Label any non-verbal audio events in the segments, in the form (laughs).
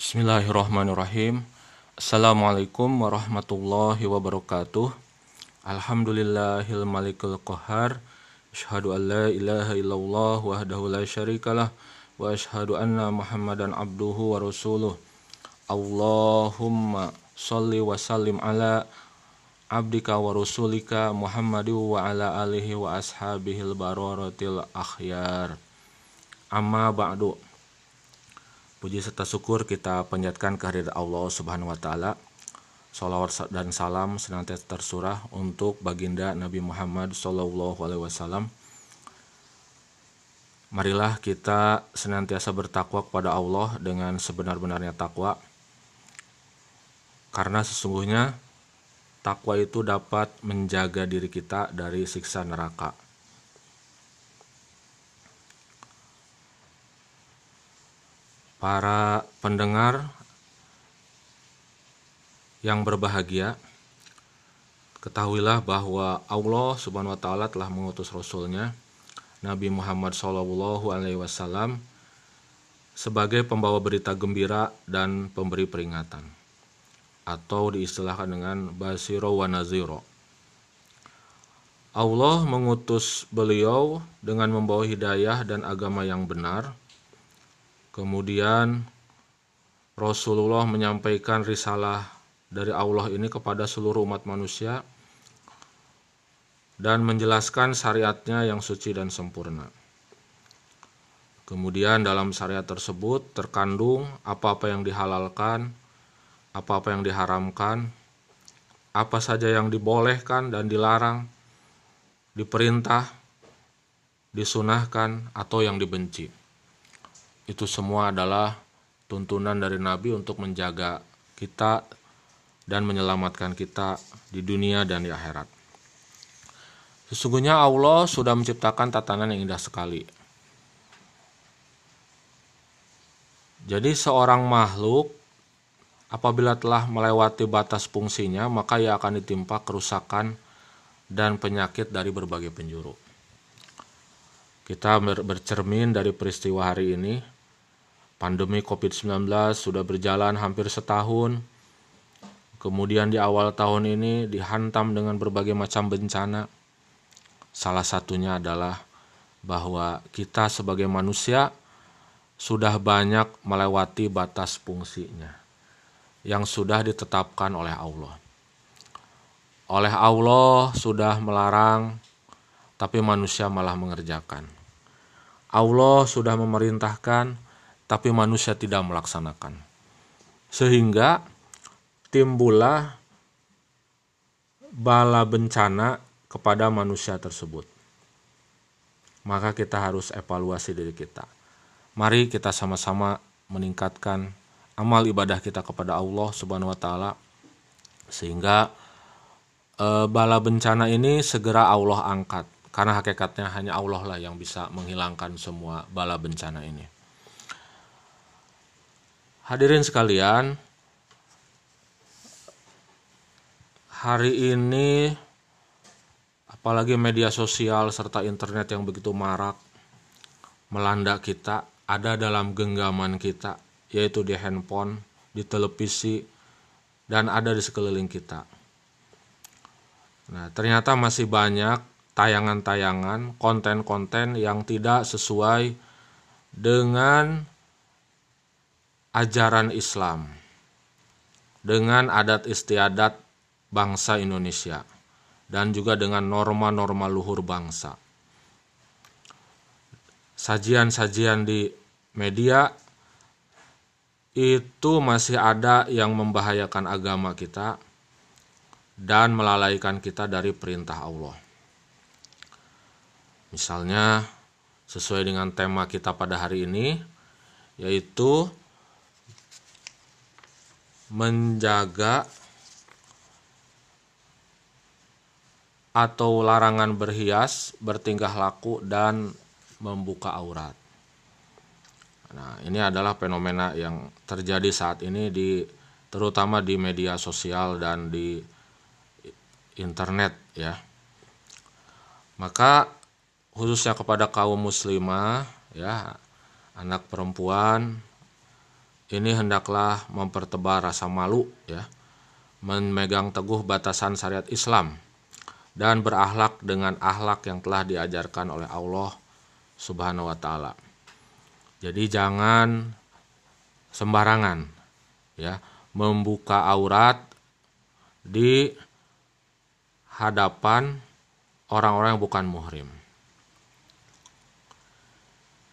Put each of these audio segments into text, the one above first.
Bismillahirrahmanirrahim. Assalamualaikum warahmatullahi wabarakatuh. Alhamdulillahil malikul qahar. Asyhadu an la ilaha illallah wahdahu la syarikalah wa asyhadu anna Muhammadan abduhu wa rasuluh. Allahumma shalli wa sallim ala abdika wa rasulika Muhammadi wa ala alihi wa ashabihil bararatil akhyar. Amma ba'du. Puji serta syukur kita panjatkan kehadirat Allah Subhanahu wa taala. Salawat dan salam senantiasa tersurah untuk baginda Nabi Muhammad sallallahu alaihi wasallam. Marilah kita senantiasa bertakwa kepada Allah dengan sebenar-benarnya takwa. Karena sesungguhnya takwa itu dapat menjaga diri kita dari siksa neraka. Para pendengar yang berbahagia, ketahuilah bahwa Allah Subhanahu wa taala telah mengutus rasulnya Nabi Muhammad Shallallahu alaihi wasallam sebagai pembawa berita gembira dan pemberi peringatan atau diistilahkan dengan basiro wa naziro. Allah mengutus beliau dengan membawa hidayah dan agama yang benar Kemudian Rasulullah menyampaikan risalah dari Allah ini kepada seluruh umat manusia dan menjelaskan syariatnya yang suci dan sempurna. Kemudian dalam syariat tersebut terkandung apa-apa yang dihalalkan, apa-apa yang diharamkan, apa saja yang dibolehkan dan dilarang, diperintah, disunahkan, atau yang dibenci itu semua adalah tuntunan dari Nabi untuk menjaga kita dan menyelamatkan kita di dunia dan di akhirat. Sesungguhnya Allah sudah menciptakan tatanan yang indah sekali. Jadi seorang makhluk apabila telah melewati batas fungsinya, maka ia akan ditimpa kerusakan dan penyakit dari berbagai penjuru. Kita bercermin dari peristiwa hari ini, Pandemi COVID-19 sudah berjalan hampir setahun. Kemudian di awal tahun ini dihantam dengan berbagai macam bencana. Salah satunya adalah bahwa kita sebagai manusia sudah banyak melewati batas fungsinya yang sudah ditetapkan oleh Allah. Oleh Allah sudah melarang, tapi manusia malah mengerjakan. Allah sudah memerintahkan, tapi manusia tidak melaksanakan. Sehingga timbullah bala bencana kepada manusia tersebut. Maka kita harus evaluasi diri kita. Mari kita sama-sama meningkatkan amal ibadah kita kepada Allah Subhanahu wa taala sehingga e, bala bencana ini segera Allah angkat karena hakikatnya hanya Allah lah yang bisa menghilangkan semua bala bencana ini. Hadirin sekalian, hari ini apalagi media sosial serta internet yang begitu marak melanda kita ada dalam genggaman kita yaitu di handphone, di televisi dan ada di sekeliling kita. Nah, ternyata masih banyak tayangan-tayangan, konten-konten yang tidak sesuai dengan ajaran Islam dengan adat istiadat bangsa Indonesia dan juga dengan norma-norma luhur bangsa. Sajian-sajian di media itu masih ada yang membahayakan agama kita dan melalaikan kita dari perintah Allah. Misalnya, sesuai dengan tema kita pada hari ini, yaitu menjaga atau larangan berhias, bertingkah laku dan membuka aurat. Nah, ini adalah fenomena yang terjadi saat ini di terutama di media sosial dan di internet ya. Maka khususnya kepada kaum muslimah ya, anak perempuan ini hendaklah mempertebal rasa malu ya, memegang teguh batasan syariat Islam dan berakhlak dengan akhlak yang telah diajarkan oleh Allah Subhanahu wa taala. Jadi jangan sembarangan ya membuka aurat di hadapan orang-orang yang bukan muhrim.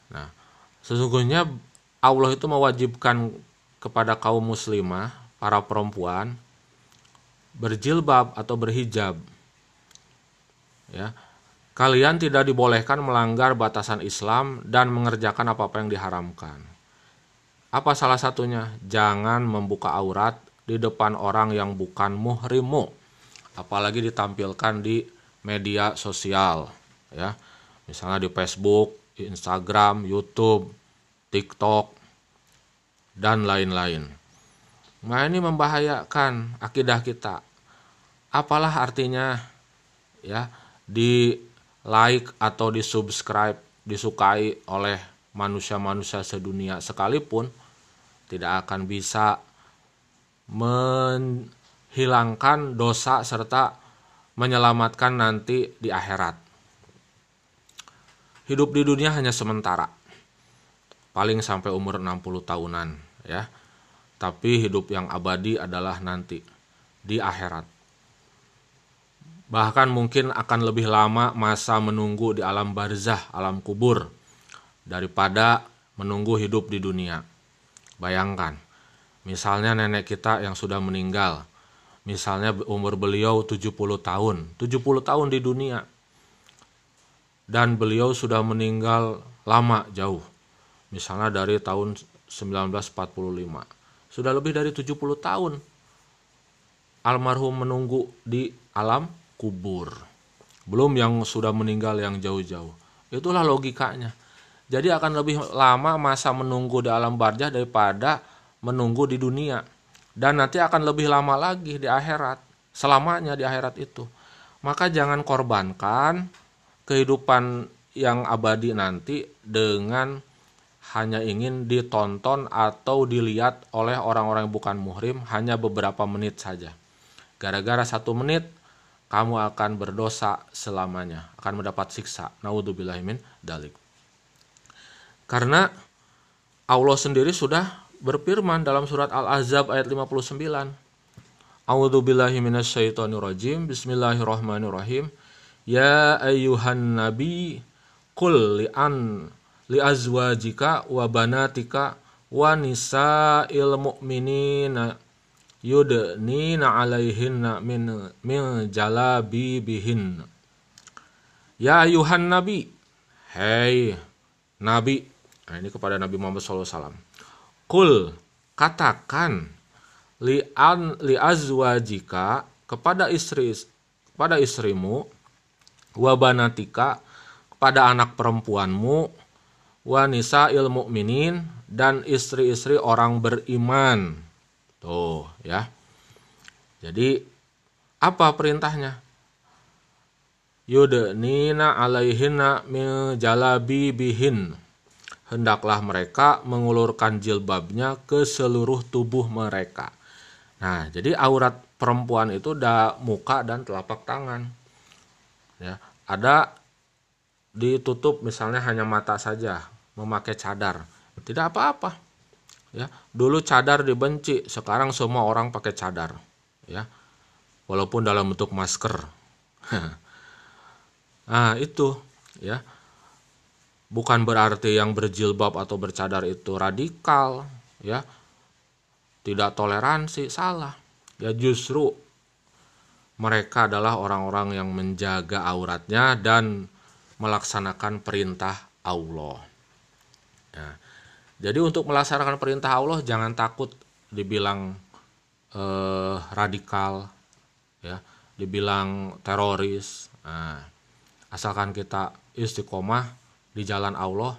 Nah, sesungguhnya Allah itu mewajibkan kepada kaum muslimah, para perempuan berjilbab atau berhijab. Ya. Kalian tidak dibolehkan melanggar batasan Islam dan mengerjakan apa-apa yang diharamkan. Apa salah satunya? Jangan membuka aurat di depan orang yang bukan muhrimu. Apalagi ditampilkan di media sosial, ya. Misalnya di Facebook, Instagram, YouTube, TikTok, dan lain-lain. Nah ini membahayakan akidah kita. Apalah artinya ya di like atau di subscribe disukai oleh manusia-manusia sedunia sekalipun tidak akan bisa menghilangkan dosa serta menyelamatkan nanti di akhirat. Hidup di dunia hanya sementara. Paling sampai umur 60 tahunan ya. Tapi hidup yang abadi adalah nanti di akhirat bahkan mungkin akan lebih lama masa menunggu di alam barzah, alam kubur daripada menunggu hidup di dunia. Bayangkan, misalnya nenek kita yang sudah meninggal, misalnya umur beliau 70 tahun, 70 tahun di dunia. Dan beliau sudah meninggal lama jauh. Misalnya dari tahun 1945. Sudah lebih dari 70 tahun almarhum menunggu di alam kubur. Belum yang sudah meninggal yang jauh-jauh. Itulah logikanya. Jadi akan lebih lama masa menunggu di alam barjah daripada menunggu di dunia. Dan nanti akan lebih lama lagi di akhirat. Selamanya di akhirat itu. Maka jangan korbankan kehidupan yang abadi nanti dengan hanya ingin ditonton atau dilihat oleh orang-orang yang bukan muhrim hanya beberapa menit saja. Gara-gara satu menit kamu akan berdosa selamanya, akan mendapat siksa. Naudzubillahimin dalik. Karena Allah sendiri sudah berfirman dalam surat Al-Ahzab ayat 59. A'udzubillahi minasyaitonirrajim. Bismillahirrahmanirrahim. Ya ayyuhan nabi qul li'an li azwajika wa banatika wa nisa'il mu'minina yudnina alaihinna min min bihin ya ayuhan nabi. Hei nabi. Nah, ini kepada Nabi Muhammad SAW kul katakan li an li azwajika kepada istri kepada istrimu wabanatika kepada anak perempuanmu wanisa ilmu minin dan istri-istri orang beriman Tuh ya. Jadi apa perintahnya? Yudnina alaihinna min jalabi bihin. Hendaklah mereka mengulurkan jilbabnya ke seluruh tubuh mereka. Nah, jadi aurat perempuan itu ada muka dan telapak tangan. Ya, ada ditutup misalnya hanya mata saja, memakai cadar. Tidak apa-apa. Ya dulu cadar dibenci sekarang semua orang pakai cadar. Ya walaupun dalam bentuk masker. Nah (laughs) itu ya. Bukan berarti yang berjilbab atau bercadar itu radikal ya. Tidak toleransi salah. Ya justru mereka adalah orang-orang yang menjaga auratnya dan melaksanakan perintah Allah. Ya. Jadi untuk melaksanakan perintah Allah jangan takut dibilang eh, radikal, ya, dibilang teroris. Nah, asalkan kita istiqomah di jalan Allah,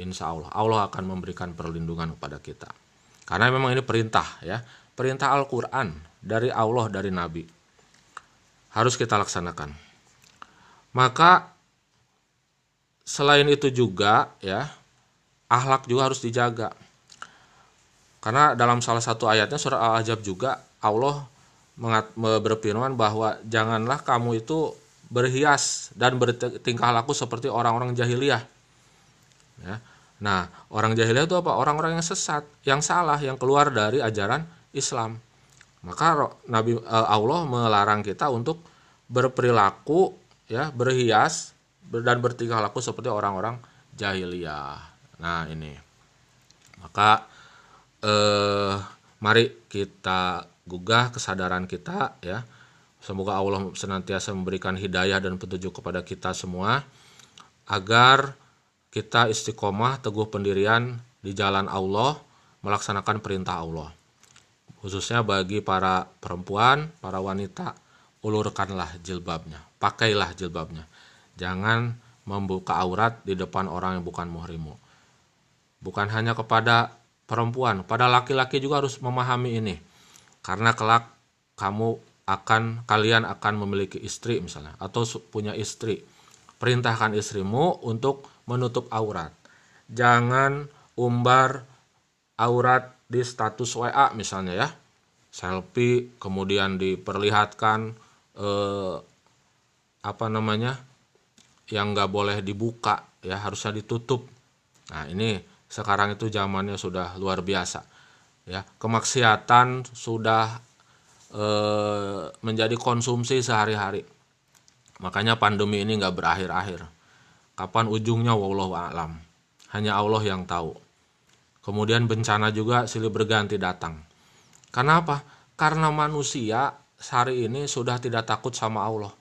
insya Allah Allah akan memberikan perlindungan kepada kita. Karena memang ini perintah, ya, perintah Al-Quran dari Allah dari Nabi harus kita laksanakan. Maka selain itu juga, ya, Ahlak juga harus dijaga. Karena dalam salah satu ayatnya surah Al-Ahzab juga Allah berfirman bahwa janganlah kamu itu berhias dan bertingkah laku seperti orang-orang jahiliyah. Ya. Nah, orang jahiliyah itu apa? Orang-orang yang sesat, yang salah, yang keluar dari ajaran Islam. Maka Nabi eh, Allah melarang kita untuk berperilaku ya, berhias dan bertingkah laku seperti orang-orang jahiliyah. Nah, ini. Maka eh mari kita gugah kesadaran kita ya. Semoga Allah senantiasa memberikan hidayah dan petunjuk kepada kita semua agar kita istiqomah teguh pendirian di jalan Allah melaksanakan perintah Allah. Khususnya bagi para perempuan, para wanita, ulurkanlah jilbabnya, pakailah jilbabnya. Jangan membuka aurat di depan orang yang bukan muhrimu. Bukan hanya kepada perempuan, pada laki-laki juga harus memahami ini. Karena kelak kamu akan kalian akan memiliki istri misalnya atau punya istri. Perintahkan istrimu untuk menutup aurat. Jangan umbar aurat di status WA misalnya ya. Selfie kemudian diperlihatkan eh, apa namanya yang nggak boleh dibuka ya harusnya ditutup. Nah ini sekarang itu zamannya sudah luar biasa ya. Kemaksiatan sudah e, menjadi konsumsi sehari-hari. Makanya pandemi ini nggak berakhir-akhir. Kapan ujungnya? Wallahu alam. Hanya Allah yang tahu. Kemudian bencana juga silih berganti datang. Karena apa karena manusia hari ini sudah tidak takut sama Allah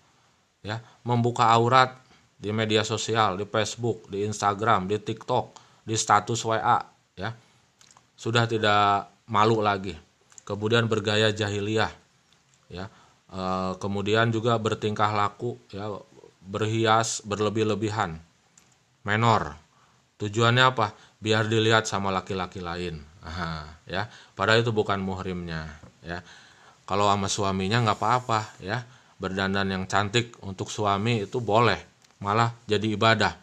ya. Membuka aurat di media sosial di Facebook di Instagram di TikTok di status WA ya. Sudah tidak malu lagi. Kemudian bergaya jahiliyah ya. E, kemudian juga bertingkah laku ya. Berhias berlebih-lebihan. Menor. Tujuannya apa? Biar dilihat sama laki-laki lain. Aha, ya. Padahal itu bukan muhrimnya ya. Kalau sama suaminya nggak apa-apa ya. Berdandan yang cantik untuk suami itu boleh. Malah jadi ibadah.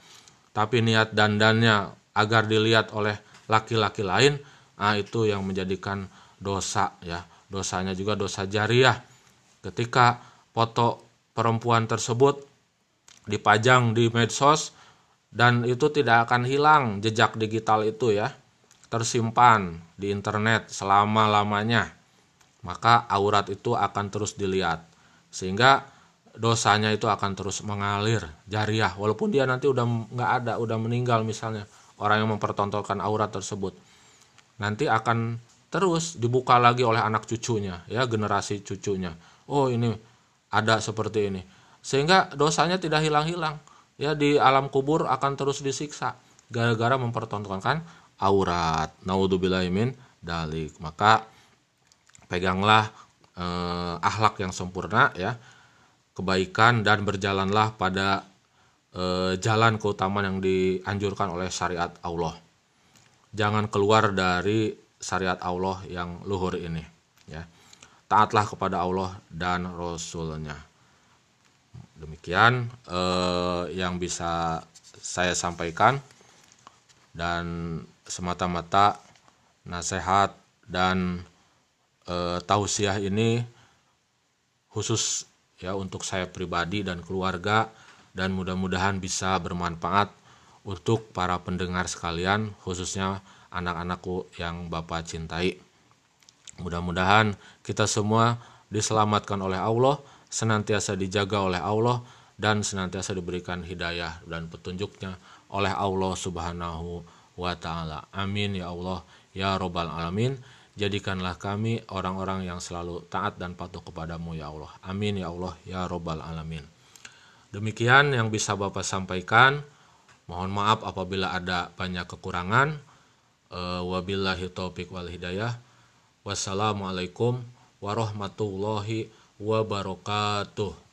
Tapi niat dandannya agar dilihat oleh laki-laki lain ah itu yang menjadikan dosa ya. Dosanya juga dosa jariah. Ketika foto perempuan tersebut dipajang di medsos dan itu tidak akan hilang jejak digital itu ya. Tersimpan di internet selama-lamanya. Maka aurat itu akan terus dilihat. Sehingga dosanya itu akan terus mengalir jariah. Walaupun dia nanti udah nggak ada udah meninggal misalnya orang yang mempertontonkan aurat tersebut. Nanti akan terus dibuka lagi oleh anak cucunya ya generasi cucunya. Oh ini ada seperti ini. Sehingga dosanya tidak hilang-hilang. Ya di alam kubur akan terus disiksa gara-gara mempertontonkan aurat. Naudzubillahimin dalik. Maka peganglah eh, akhlak yang sempurna ya kebaikan dan berjalanlah pada eh, jalan keutamaan yang dianjurkan oleh syariat Allah. Jangan keluar dari syariat Allah yang luhur ini ya. Taatlah kepada Allah dan Rasulnya. Demikian eh, yang bisa saya sampaikan. Dan semata-mata nasihat dan eh, tausiah ini khusus ya untuk saya pribadi dan keluarga dan mudah-mudahan bisa bermanfaat untuk para pendengar sekalian khususnya anak-anakku yang Bapak cintai. Mudah-mudahan kita semua diselamatkan oleh Allah, senantiasa dijaga oleh Allah dan senantiasa diberikan hidayah dan petunjuknya oleh Allah Subhanahu wa taala. Amin ya Allah ya robbal alamin. Jadikanlah kami orang-orang yang selalu taat dan patuh kepadamu ya Allah. Amin ya Allah ya robbal alamin. Demikian yang bisa Bapak sampaikan. Mohon maaf apabila ada banyak kekurangan. Uh, wabillahi taufik wal hidayah. Wassalamualaikum warahmatullahi wabarakatuh.